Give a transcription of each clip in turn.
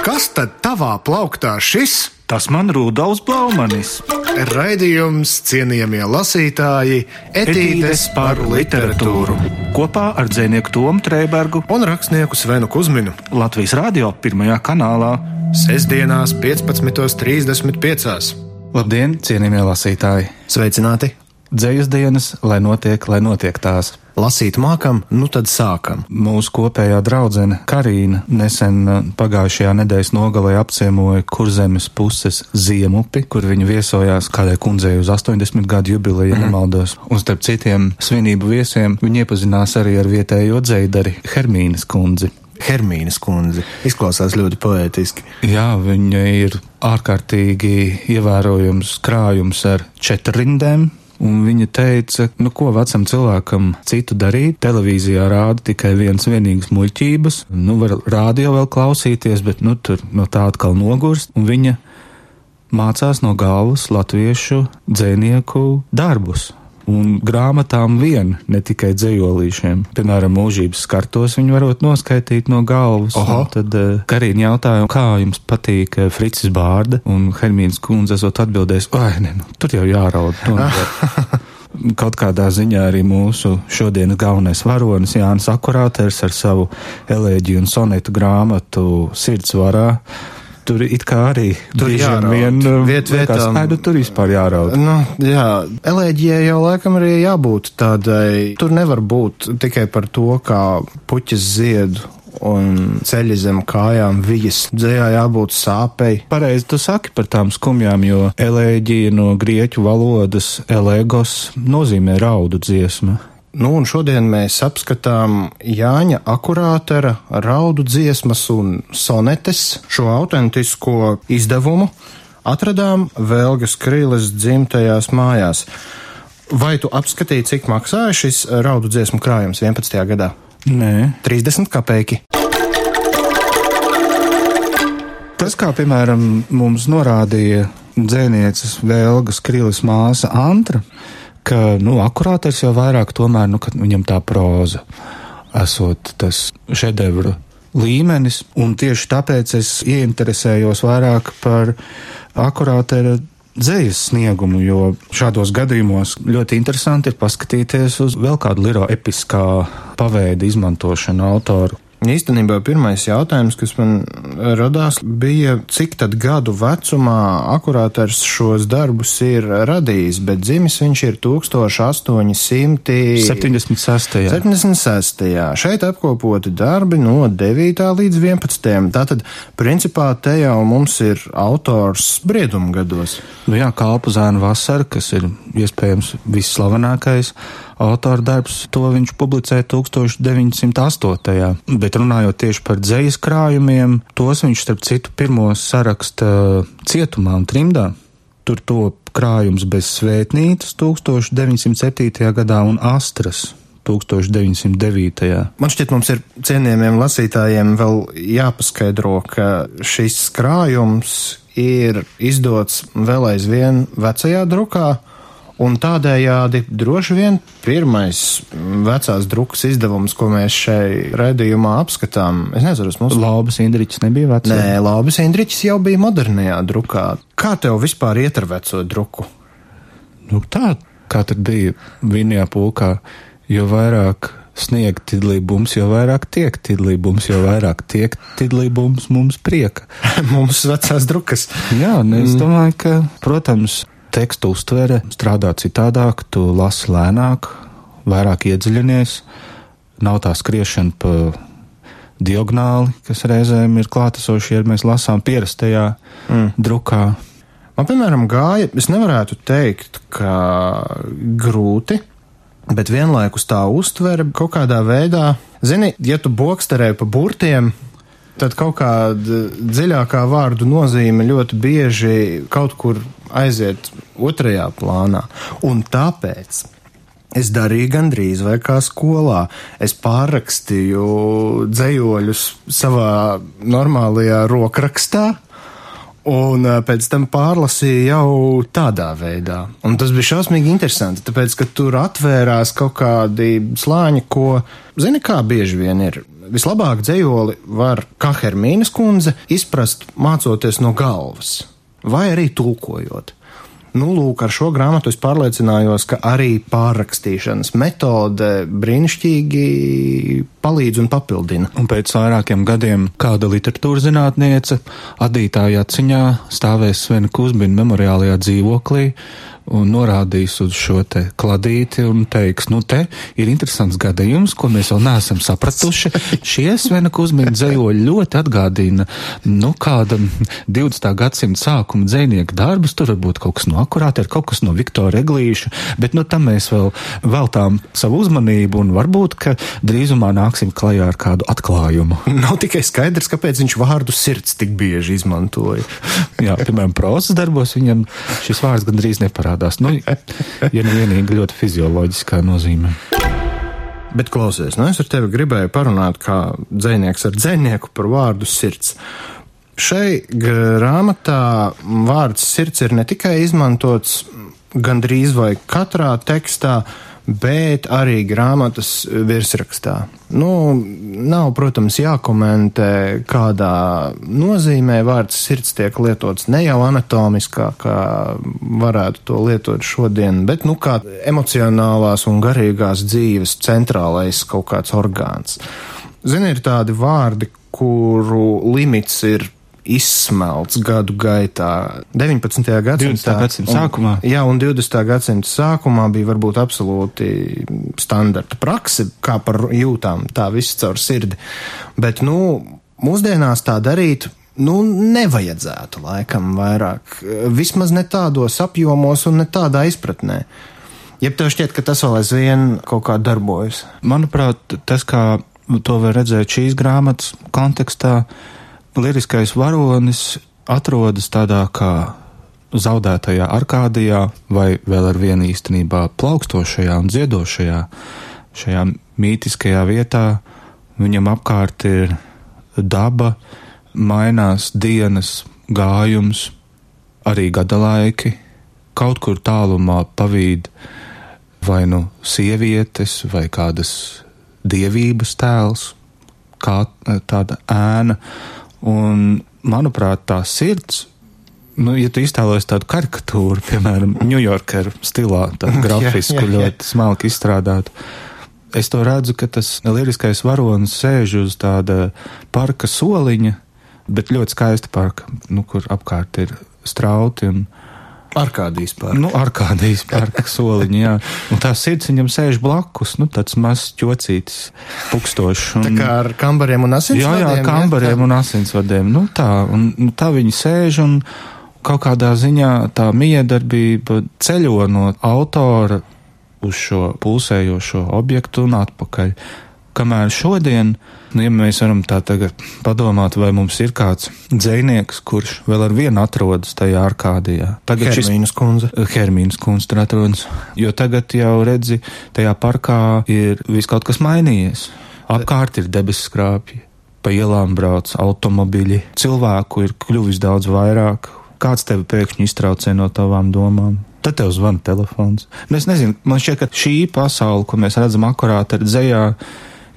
Kas tad tavā plauktā šis? Tas man Rudolfs Blaumanis. Raidījums cienījamie lasītāji, etīdes par literatūru. Kopā ar dzinieku Tomu Trēbergu Un rakstnieku Svenu Kusminu. Latvijas Rādio pirmajā kanālā. Sestdienās, 15.35. Labdien, cienījamie lasītāji! Sveicināti! Dzējas dienas, lai notiek, lai notiek tās. Lasīt mākam, nu tad sākam. Mūsu kopējā draudzene Karīna nesen uh, pagājušajā nedēļas nogalē apciemoja Kurzemes puses ziemupi, kur viņa viesojās kādai kundzei uz 80 gadu jubileju, ja nemaldos. Un starp citiem svinību viesiem viņa iepazinās arī ar vietējo dzējdari Hermīnas kundzi. Hermīnas kundze izklausās ļoti poētiski. Jā, viņa ir ārkārtīgi ievērojams krājums ar četrrindēm. Un viņa teica, nu ko vecam cilvēkam citu darīt, televīzijā rāda tikai viens vienīgs muļķības, nu var rādio vēl klausīties, bet nu tur no tā atkal nogurst, un viņa mācās no galvas latviešu dzēnieku darbus. Un grāmatām vien, ne tikai dzējolīšiem. Piemēram, mūžības skartos viņi varot noskaitīt no galvas. Oho. Tad uh, Karīna jautāja, kā jums patīk uh, Fricis Bārda, un Hermīnas kundze esot atbildējis, oi, ne, nu, tur jau jāraud. nevar." Kaut kādā ziņā arī mūsu šodienas galvenais varonis Jānis Akurāters ar savu elēģiju un sonetu grāmatu Sirds varā. Tur it kā arī Tur jāraud. vien uh, Viet vietām- "Ai, nu tur vispār jāraud. Nu, jā, elēģijai jau laikam arī jābūt tādai. Tur nevar būt tikai par to, kā puķis ziedu un ceļi zem kājām vijas. Dzējā jābūt sāpei. Pareizi tu saki par tām skumjām, jo elēģija no grieķu valodas elegos nozīmē raudu dziesmu. Nu, un šodien mēs apskatām Jāņa akurātera raudu dziesmas un sonetes šo autentisko izdevumu. Atradām Vēlgas Krīles dzimtajās mājās. Vai tu apskatīji, cik maksāja šis raudu dziesmu krājums 11. gadā? Nē, 30 kapeki. tas kā piemēram mums norādīja dzēnieces Vēlgas Krilis māsa Antra, ka, nu, akurātais jau vairāk tomēr, nu, ka viņam tā proza esot tas šedevru līmenis, un tieši tāpēc es ieinteresējos vairāk par akurātera dzējas sniegumu, jo šādos gadījumos ļoti interesanti ir paskatīties uz vēl kādu liro episkā paveida izmantošanu autoru. Īstenībā pirmais jautājums, kas man radās, bija, cik tad gadu vecumā akurāters šos darbus ir radījis, bet dzimis viņš ir 1800. 76. 76. Šeit apkopoti darbi no 9. līdz 11. Tātad, principā, te jau mums ir autors briedumgados. Nu jā, Kalpu zēna vasara, kas ir iespējams visslavenākais autora darbs, to viņš publicēja 1908. Bet runājot tieši par dzējas krājumiem, tos viņš starp citu pirmos saraksta cietumā un trimdā. Tur top krājums bez svētnītes 1907. gadā un astras 1909. Man šķiet, mums ir cienījamiem lasītājiem vēl jāpaskaidro, ka šis krājums ir izdots vēl aizvien vecajā drukā. Un tādējādi droši vien pirmais vecās drukas izdevums, ko mēs šai raidījumā apskatām, es nezinu, mums Laubas Indričs nebija vecs. Nē, Lābis Indričs jau bija modernajā drukā. Kā tev vispār iet ar veco druku? Nu, tā kā tad bija vienajā pulkā, jo vairāk sniegt tidlībums, jo vairāk tiek tidlībums, jo vairāk tiek tidlībums mums prieka. Mums vecās drukas. Jā, un es domāju, ka, protams, tekstu uztvere strādā citādāk, tu lasi lēnāk, vairāk iedziļinies, nav tā skriešana pa diagonāli, kas reizēm ir klātesoši, ja mēs lasām pierastajā mm. drukā. Man, piemēram, gāja, es nevarētu teikt, ka grūti, bet vienlaikus tā uztvere kaut kādā veidā, zini, ja tu boksterē pa burtiem, tad kaut kāda dziļākā vārdu nozīme ļoti bieži kaut kur aiziet otrajā plānā. Un tāpēc es darīju gandrīz vai kā skolā. Es pārrakstīju dzējoļus savā normālajā rokrakstā. Un pēc tam pārlasīju jau tādā veidā. Un tas bija šausmīgi interesanti, tāpēc, ka tur atvērās kaut kādi slāņi, ko, zini, kā bieži vien ir. Vislabāk dzējoli var, kā Hermīnas kundze, izprast mācoties no galvas, vai arī tulkojot. Nu, lūk, ar šo grāmatu es pārliecinājos, ka arī pārrakstīšanas metode brīnišķīgi palīdz un papildina. Un pēc vairākiem gadiem kāda literatūras zinātniece adītāja atciņā stāvēs Svena Kusbina memoriālajā dzīvoklī un norādīs uz šo te kladīti un teiks, nu te ir interesants gadījums, ko mēs vēl neesam sapratuši. Šie Svena Kuzmina dzējoļi ļoti atgādina, nu, kāda 20. gadsimta sākuma dzēnieka darbus, tur varbūt kaut kas no akurāta, ir kaut kas no Viktora Eglīša, bet, nu, tam mēs vēl veltām savu uzmanību un varbūt, ka drīzumā nāksim klajā ar kādu atklājumu. Nav tikai skaidrs, kāpēc viņš vārdu sirds tik bieži izmantoja. Jā, piemēram, prozas darbos viņam šis vārds gandrīz neparādās parādās. Nu, ja nu vienīgi ļoti fizioloģiskā nozīmē. Bet klausies, nu es ar tevi gribēju parunāt kā dzēnieks ar dzēnieku par vārdu sirds. Šai grāmatā vārds sirds ir ne tikai izmantots gandrīz vai katrā tekstā, bet arī grāmatas virsrakstā. Nu, nav, protams, jākomentē, kādā nozīmē vārds sirds tiek lietots ne jau anatomiskā, kā varētu to lietot šodien, bet, nu, kā emocionālās un garīgās dzīves centrālais kaut kāds orgāns. Zini, ir tādi vārdi, kuru limits ir izsmelts gadu gaitā. 19. gadsimta, 20. gadsimta sākumā. Un, jā, un 20. gadsimta sākumā bija varbūt absolūti standarta prakse, kā par jūtām, tā viss caur sirdi. Bet, nu, mūsdienās tā darīt. Nu, nevajadzētu laikam vairāk. Vismaz ne tādos apjomos un ne tādā izpratnē. Ja tev šķiet, ka tas vēl aizvien kaut kā darbojas? Manuprāt, tas, kā to var redzēt šīs grāmatas kontekstā, uh, liriskais varonis atrodas tādā kā zaudētajā Arkādijā, vai vēl ar vienu īstenībā plaukstošajā un dziedošajā, šajā mītiskajā vietā. Viņam apkārt ir daba, mainās dienas, gājums, arī gada laiki, kaut kur tālumā pavīd vai nu sievietes, vai kādas dievības tēls, kā tāda ēna Un, manuprāt, tā sirds nu, ja tu iztēlojies tādu karikatūru, piemēram, Ņujorka stilā, tādu grafisku, jā, jā, jā. ļoti smalki izstrādātu, es to redzu, ka tas liriskais varonis sēž uz tāda parka soliņa, bet ļoti skaista parka, nu, kur apkārt ir strauti un Arkādijas parka. Nu, Arkādijas parka soliņa, jā. Un tā sirds viņam sēž blakus, nu, tāds mazs ķocītis, pukstošs. Un... Tā kā ar kambariem un asinsvadiem? Jā, jā, kambariem jā, un asinsvadiem. Nu, tā, un nu, tā viņi sēž un kaut kādā ziņā tā miedarbība ceļo no autora uz šo pulsējošo objektu un atpakaļ. Kamēr šodien, nu, ja mēs varam tā tagad padomāt, vai mums ir kāds dzēnieks, kurš vēl ar vienu atrodas tajā arkādijā. Tagad Hermīnas kundze. Hermīnas kundze tur atrodas, jo tagad jau redzi, tajā parkā ir viss kaut kas mainījies. Apkārt ir debesu skrāpji, pa ielām brauc automobiļi, cilvēku ir kļuvis daudz vairāk. Kāds tevi pēkšņi iztraucē no tavām domām? Tad tev zvana telefons. Nu, es nezinu, man šķiet, ka šī pasaule, ko mēs redzam akurāt ar dzējā,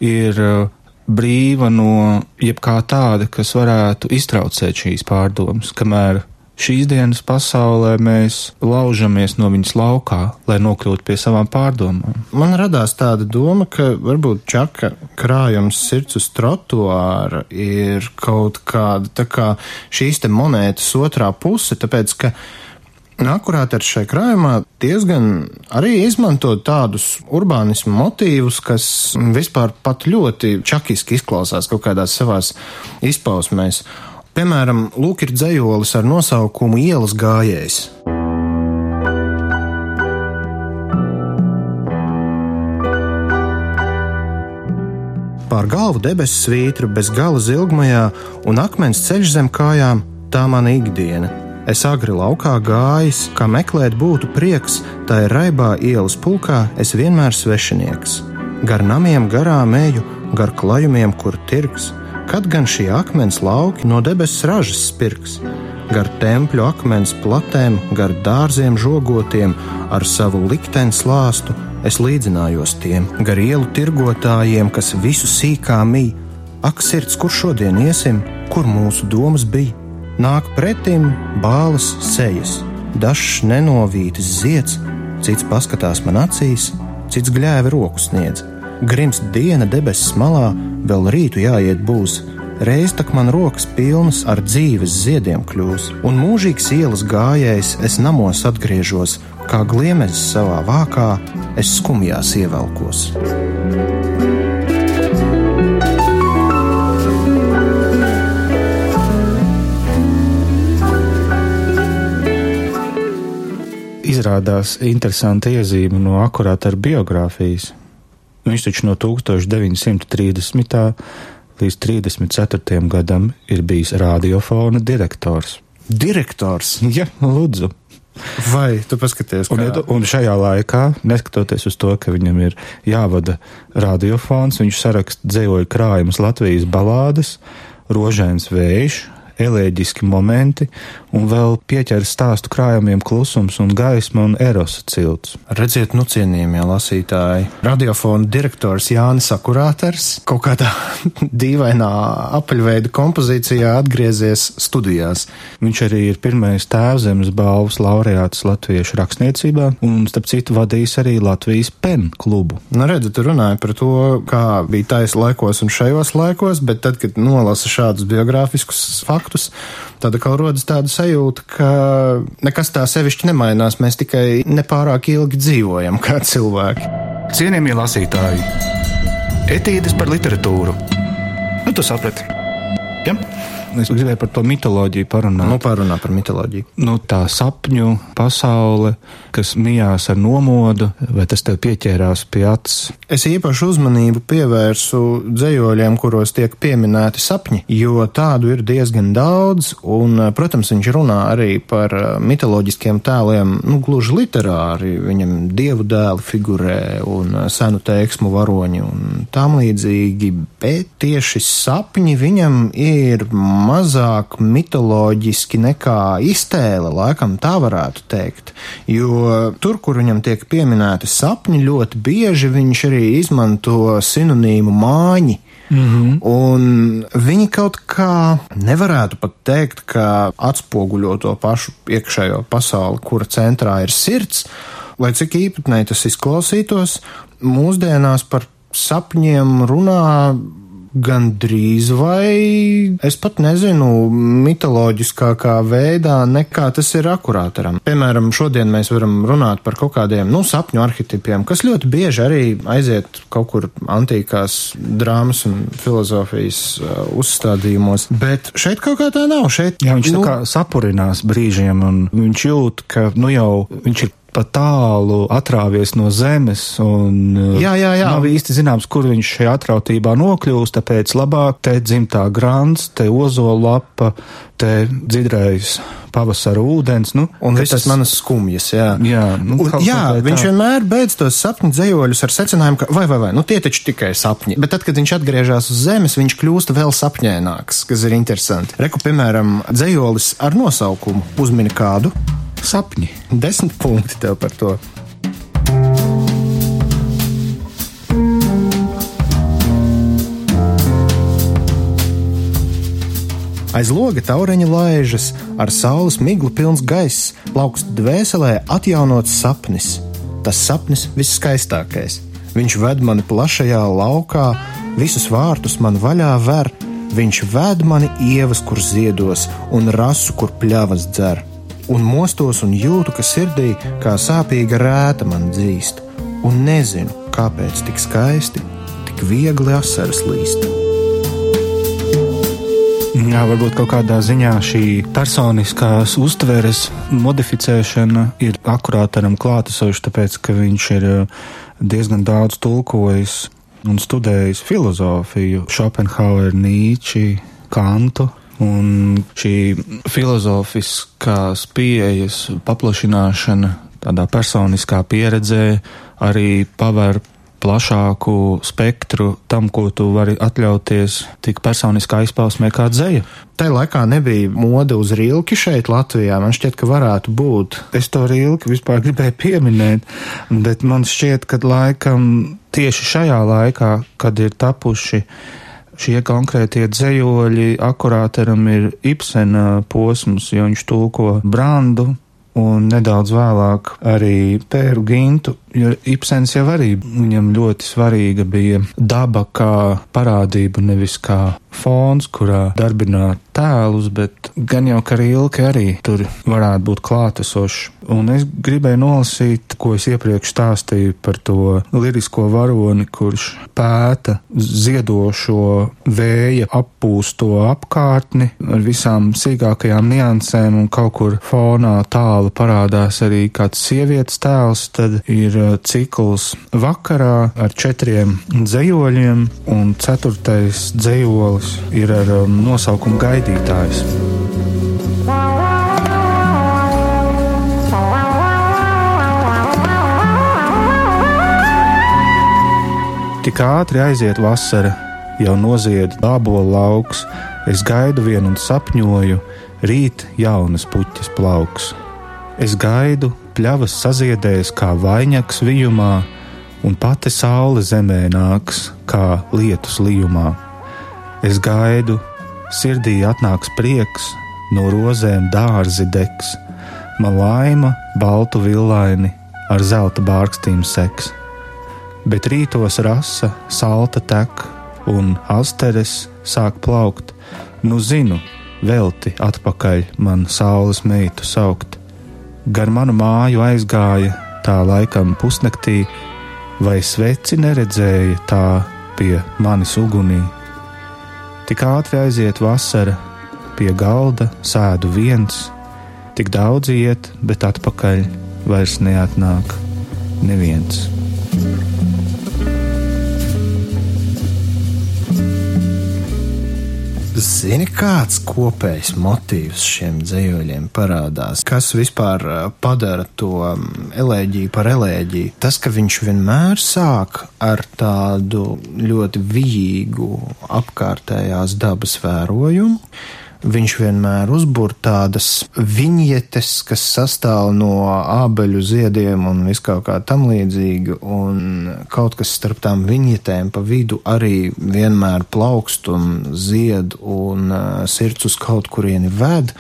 ir uh, brīva no jebkā tāda, kas varētu iztraucēt šīs pārdomas, kamēr šīs dienas pasaulē mēs laužamies no viņas laukā, lai nokļūtu pie savām pārdomām. Man radās tāda doma, ka varbūt čaka krājums sirds uz trotuāra ir kaut kāda tā kā šīs te monētas otrā puse, tāpēc ka Akurāt ar šai krājumā diezgan arī izmanto tādus urbānismu motīvus, kas vispār pat ļoti čakiski izklausās kaut kādās savās izpausmēs. Piemēram, lūk ir dzējolis ar nosaukumu Ielas gājējs. Pār galvu debesu svītra bez gala zilgmajā un akmens ceļš zem kājām - tā mana ikdiena Es agri laukā gājis, kā meklēt būtu prieks, tā ir raibā ielas pulkā, es vienmēr svešinieks. Gar namiem garām eju, gar klajumiem, kur tirgs, kad gan šie akmens lauki no debesu ražas spirgs. gar tempļu akmens platēm, gar dārziem žogotiem, ar savu likteni slāstu es līdzinājos tiem, gar ielu tirgotājiem, kas visu sīkā mīja. Ak, sirds, kur šodien iesim, kur mūsu domas bija? Nāk pretim bālas sejas, dažs nenovītis zieds, cits paskatās man acīs, cits gļēvi roku sniedz. Grims diena debesis malā, vēl rītu jāiet būs, Reiz tak man rokas pilnas ar dzīves ziediem kļūs, un mūžīgs ielas gājējs es namos atgriežos, kā gliemežs savā vākā, es skumjās ievelkos. Izrādās interesanta iezīme no akurāta ar biogrāfijas. Viņš taču no 1930 līdz 34. gadam ir bijis radiofona direktors. Direktors? Ja, lūdzu. Vai tu paskaties, kā... un, un šajā laikā, neskatoties uz to, ka viņam ir jāvada radiofons, viņš saraksta dzējoļu krājumus Latvijas balādes, rožēns vējš, elēģiski momenti, un vēl pieķeras stāstu krājumiem klusums un gaisma un erosa cilts. Redziet, nu cienījamie lasītāji, radiofona direktors Jānis Akurāters kaut kādā dīvainā apaļveida kompozīcijā atgriezies studijās. Viņš arī ir pirmais tēvzemes balvas laureāts latviešu rakstniecībā, un starp citu vadījis arī Latvijas pen klubu. Nu, redzi, tu runāji par to, kā bija taisa laikos un šajos laikos, bet tad, kad nolasa šādus biogrāfiskus faktus, tad atkal rodas tāda sajūta, ka nekas tā sevišķi nemainās. Mēs tikai nepārāk ilgi dzīvojam kā cilvēki. Cienījamie lasītāji, etīdes par literatūru. Nu, tu saprati? Ja? Es gribēju par to mitoloģiju parunāt. Nu, parunā par mitoloģiju. Nu, tā sapņu pasaule, kas mijās ar nomodu, vai tas tev pieķērās pie acis? Es īpašu uzmanību pievērsu dzējoļiem, kuros tiek pieminēti sapņi, jo tādu ir diezgan daudz, un, protams, viņš runā arī par mitoloģiskiem tēliem, nu, gluži literāri. Viņam dievu dēli figurē un senu teiksmu varoņi un tam līdzīgi, bet tieši sapņi viņam ir mazāk mitoloģiski nekā iztēle, laikam tā varētu teikt. Jo tur, kur viņam tiek pieminēti sapņi, ļoti bieži viņš arī izmanto sinonīmu māņi. Mm -hmm. Un viņi kaut kā nevarētu pat teikt, ka atspoguļo to pašu iekšējo pasauli, kura centrā ir sirds, lai cik īpatnēji tas izklausītos, mūsdienās par sapņiem runā Gan drīz vai es pat nezinu, mitoloģiskākā veidā nekā tas ir akurātaram. Piemēram, šodien mēs varam runāt par kaut kādiem, nu, sapņu arhetipiem, kas ļoti bieži arī aiziet kaut kur antīkās drāmas un filozofijas uh, uzstādījumos, bet šeit kaut kā tā nav. Šeit, Jā, viņš nu, tā kā sapurinās brīžiem un viņš jūt, ka, nu, jau viņš ir pa tālu atrāvies no zemes, un jā, jā, jā. nav īsti zināms, kur viņš šajā atrautībā nokļūst, tāpēc labāk te dzimtā grāns, te ozola lapa, te dzirdējis pavasara ūdens. Nu, un visas tas... manas skumjas, jā. Jā, nu, un, jā viņš tā. vienmēr beidz tos sapņu dzējoļus ar secinājumu, ka vai, vai, vai, nu tie taču tikai sapņi. Bet tad, kad viņš atgriežas uz zemes, viņš kļūst vēl sapņēnāks, kas ir interesanti. Reku, piemēram, dzējolis ar nosaukumu uzmini kādu sapņi. Desmit punkti tev par to. Aiz loga taureņa laižas, ar saules miglu pilns gaiss, plaukst dvēselē atjaunots sapnis. Tas sapnis viskaistākais. Viņš ved mani plašajā laukā, visus vārtus man vaļā ver, viņš ved mani ievas, kur ziedos, un rasu, kur pļavas dzer un mostos un jūtu, ka sirdī kā sāpīga rēta man dzīst, un nezinu, kāpēc tik skaisti, tik viegli asaras līst. Jā, varbūt kaut kādā ziņā šī personiskās uztveres modificēšana ir akurātaram klātesoša, tāpēc, ka viņš ir eh, diezgan daudz tulkojis un studējis filozofiju, Schopenhauer, Nīči, Kantu, Un šī filozofiskās pieejas paplašināšana tādā personiskā pieredzē arī paver plašāku spektru tam, ko tu vari atļauties tik personiskā izpausmē kā dzēja. Tai laikā nebija mode uz rilki šeit Latvijā. Man šķiet, ka varētu būt. Es to rilki vispār gribēju pieminēt, bet man šķiet, ka laikam tieši šajā laikā, kad ir tapuši šie konkrētie dzējoļi, akurāteram ir Ibsena posms, jo viņš tulko brandu, un nedaudz vēlāk arī Pēru Gintu, jo Ibsens jau arī viņam ļoti svarīga bija daba kā parādība, nevis kā fons, kurā darbināt tēlus, bet gan jau ka Rilke arī tur varētu būt klātesošs. Un es gribēju nolasīt, ko es iepriekš stāstīju par to lirisko varoni, kurš pēta ziedošo vēja appūsto apkārtni ar visām sīkākajām niansēm un kaut kur fonā tālu parādās arī kāds sievietes tēls, tad ir cikls vakarā ar četriem dzējoļiem un ceturtais dzējolis ir ar um, nosaukumu gaidītājs. Tik ātri aiziet vasara, jau nozied dābola lauks, es gaidu vienu un sapņoju, rīt jaunas puķis plauks. Es gaidu, pļavas saziedēs kā vainags vijumā, un pati saule zemē nāks kā lietus lijumā. Es gaidu, sirdī atnāks prieks, no rozēm dārzi degs, man laima baltu villaini ar zelta bārkstīm seks bet rītos rasa, salta tek, un asteres sāk plaukt. Nu zinu, velti atpakaļ man saules meitu saukt. Gar manu māju aizgāja tā laikam pusnaktī, vai sveci neredzēja tā pie manis ugunī. Tik ātri aiziet vasara, pie galda sēdu viens, tik daudz iet, bet atpakaļ vairs neatnāk neviens. Zini, kāds kopējs motīvs šiem dzējoļiem parādās? Kas vispār padara to elēģiju par elēģiju? Tas, ka viņš vienmēr sāk ar tādu ļoti vijīgu apkārtējās dabas vērojumu viņš vienmēr uzbūr tādas viņietes, kas sastāv no ābeļu ziediem un viskaut kā tam līdzīga, un kaut kas starp tām viņietēm pa vidu arī vienmēr plaukst un zied un uh, sirds uz kaut kurieni ved,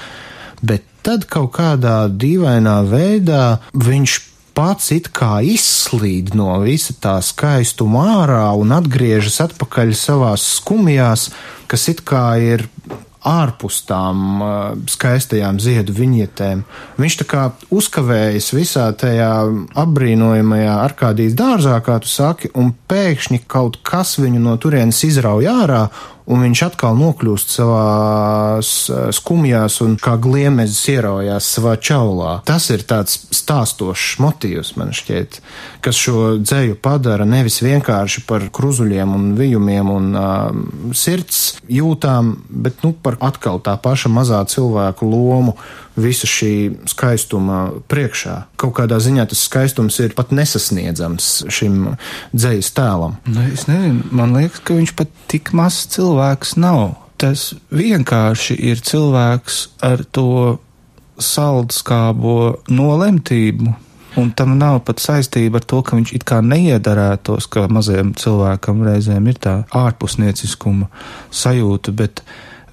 bet tad kaut kādā dīvainā veidā viņš pats it kā izslīd no visa tā skaistuma ārā un atgriežas atpakaļ savās skumjās, kas it kā ir ārpus tām uh, skaistajām ziedu viņietēm. Viņš tā kā uzkavējas visā tajā apbrīnojamajā arkādijas dārzā, kā tu saki, un pēkšņi kaut kas viņu no turienes izrauj ārā, un viņš atkal nokļūst savā skumjās un kā gliemezis ieraujās savā čaulā. Tas ir tāds stāstošs motīvs, man šķiet, kas šo dzēju padara nevis vienkārši par kruzuļiem un vijumiem un uh, sirds jūtām, bet, nu, par atkal tā paša mazā cilvēku lomu visa šī skaistuma priekšā. Kaut kādā ziņā tas skaistums ir pat nesasniedzams šim dzējas tēlam. Nu, es nezinu, man liekas, ka viņš pat tik mazs cilvēks nav. Tas vienkārši ir cilvēks ar to saldskābo nolemtību. Un tam nav pat saistība ar to, ka viņš it kā neiedarētos, ka mazajam cilvēkam reizēm ir tā ārpusnieciskuma sajūta, bet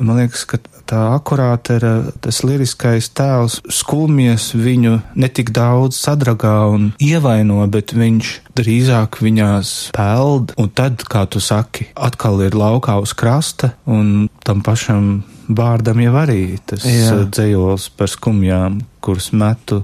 man liekas, ka tā akurāte ir tas liriskais tēls, skumjas viņu netik daudz sadragā un ievaino, bet viņš drīzāk viņās peld, un tad, kā tu saki, atkal ir laukā uz krasta, un tam pašam vārdam jau arī tas Jā. dzējols par skumjām, kuras metu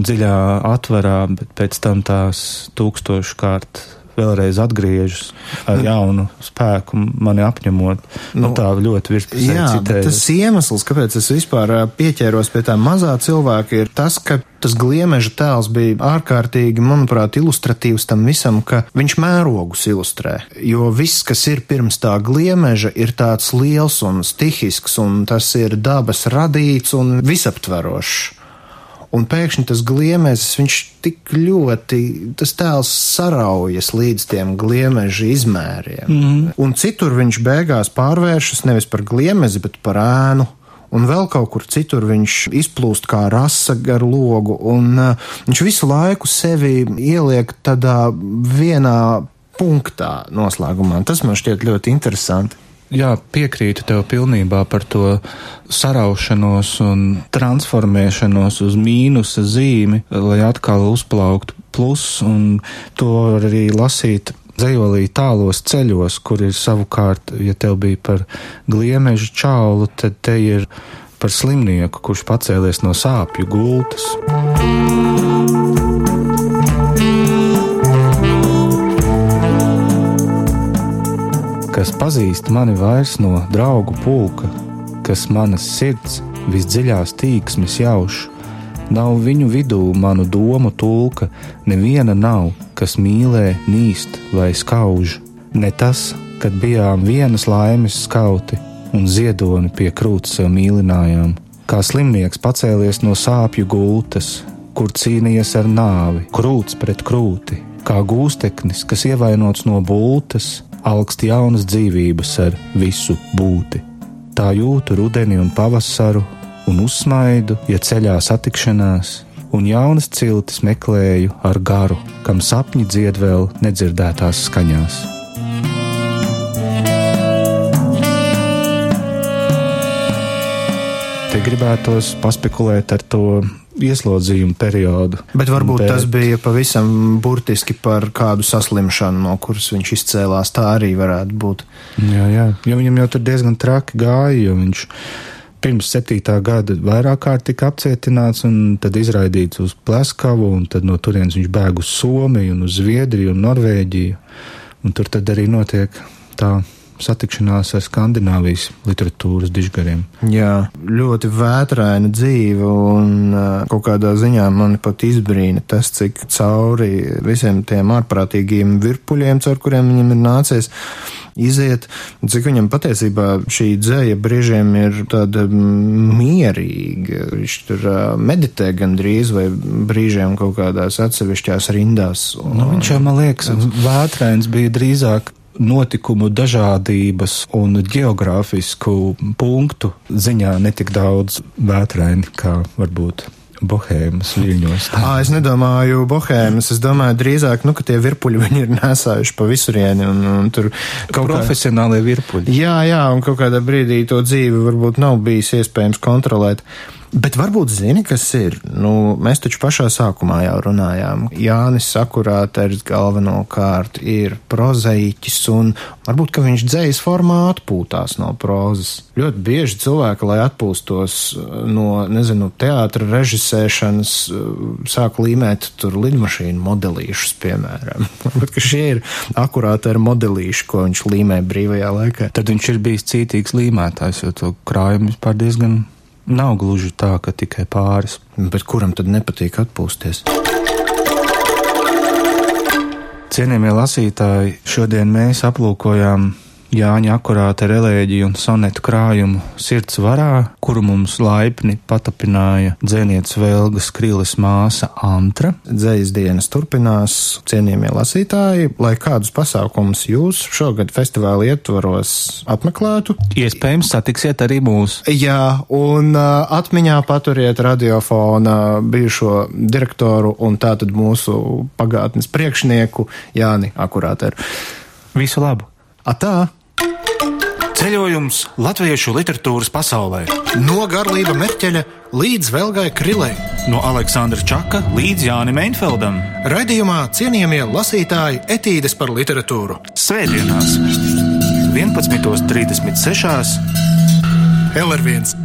dziļā atverā, bet pēc tam tās tūkstošu kārt vēlreiz atgriežas ar jaunu spēku, mani apņemot. Nu, nu, tā ļoti virspusē citējas. Tas iemesls, kāpēc es vispār pieķēros pie tā mazā cilvēka, ir tas, ka tas gliemeža tēls bija ārkārtīgi, manuprāt, ilustratīvs tam visam, ka viņš mērogus ilustrē. Jo viss, kas ir pirms tā gliemeža, ir tāds liels un stihisks, un tas ir dabas radīts un visaptverošs. Un pēkšņi tas gliemezis, viņš tik ļoti, tas tēls saraujas līdz tiem gliemeža izmēriem. Mm. Un citur viņš beigās pārvēršas nevis par gliemezi, bet par ēnu un vēl kaut kur citur viņš izplūst kā rasa gar logu, un uh, viņš visu laiku sevi ieliek tādā vienā punktā noslēgumā. Tas man šķiet ļoti interesanti. Jā, piekrītu tev pilnībā par to saraušanos un transformēšanos uz mīnusa zīmi, lai atkal uzplauktu plus, un to arī lasīt dzējolī tālos ceļos, kur ir savukārt, ja tev bija par gliemežu čaulu, tad te ir par slimnieku, kurš pacēlies no sāpju gultas. Kas pazīst mani vairs no draugu pulka, kas manas sirds visdziļās tīksmes jauš, Nav viņu vidū manu domu tulka, neviena nav, kas mīlē, nīst vai skauž. Ne tas, kad bijām vienas laimes skauti un ziedoni pie krūts sev mīlinājām. Kā slimnieks pacēlies no sāpju gultas, kur cīnījies ar nāvi, krūts pret krūti, kā gūsteknis, kas ievainots no bultas, augst jaunas dzīvības ar visu būti. Tā jūtu rudeni un pavasaru, un uzsmaidu, ja ceļā satikšanās, un jaunas ciltis meklēju ar garu, kam sapņi dzied vēl nedzirdētās skaņās. Te gribētos paspekulēt ar to ieslodzījumu periodu. Bet varbūt Bet... tas bija pavisam burtiski par kādu saslimšanu, no kuras viņš izcēlās. Tā arī varētu būt. Jā, jā, jo viņam jau tur diezgan traki gāja, jo viņš pirms septītā gada vairāk kārt tika apcietināts un tad izraidīts uz Pleskavu, un tad no turienes viņš bēg uz Somiju un uz Zviedriju un Norvēģiju, un tur tad arī notiek tā satikšanās ar Skandināvijas literatūras dižgariem. Jā, ļoti vētraina dzīve, un kaut kādā ziņā man pat izbrīna tas, cik cauri visiem tiem ārprātīgiem virpuļiem, caur kuriem viņam ir nācies iziet, cik viņam patiesībā šī dzēja brīžiem ir tāda mierīga. Viņš tur meditē gandrīz vai brīžiem kaut kādās atsevišķās rindās. Un, nu, viņš jau, man liekas, vētrains bija drīzāk notikumu dažādības un geogrāfisku punktu ziņā netik daudz vētraini kā varbūt bohēmas viļņos. À, es nedomāju bohēmas, es domāju drīzāk, nu, ka tie virpuļi viņi ir nesājuši pa visurieni un, un tur kaut profesionālie kā... virpuļi. Jā, jā, un kaut kādā brīdī to dzīvi varbūt nav bijis iespējams kontrolēt. Bet varbūt zini, kas ir. Nu, mēs taču pašā sākumā jau runājām. Jānis Sakurāters galvenokārt ir prozaiķis, un varbūt, viņš dzējas formā atpūtās no prozas. Ļoti bieži cilvēki, lai atpūstos no, nezinu, teātra režisēšanas, sāk līmēt tur lidmašīnu modelīšus, piemēram. Ka šie ir akurāti ar modelīšu, ko viņš līmē brīvajā laikā. Tad viņš ir bijis cītīgs līmētājs, jo to krājumu vispār diezgan Nav gluži tā, ka tikai pāris. Bet kuram tad nepatīk atpūsties? Cienījamie lasītāji, šodien mēs aplūkojām Jāņa akurāta relēģiju un sonetu krājumu sirds varā, kuru mums laipni patapināja dzēnietes Velgas Kriles māsa Antra. Dzējas dienas turpinās, cienījamie lasītāji, lai kādus pasākumus jūs šogad festivāla ietvaros apmeklētu. Iespējams, satiksiet arī mūs. Jā, un uh, atmiņā paturiet radiofona bijušo direktoru un tātad mūsu pagātnes priekšnieku Jāni Akurāteru. Visu labu! Atā! Ceļojums latviešu literatūras pasaulē. No Garlība Merķeļa līdz Velgai Krilei. No Aleksandra Čaka līdz Jānim Einfeldam. Raidījumā cienījamie lasītāji etīdes par literatūru. Svētdienās 11.36. LR1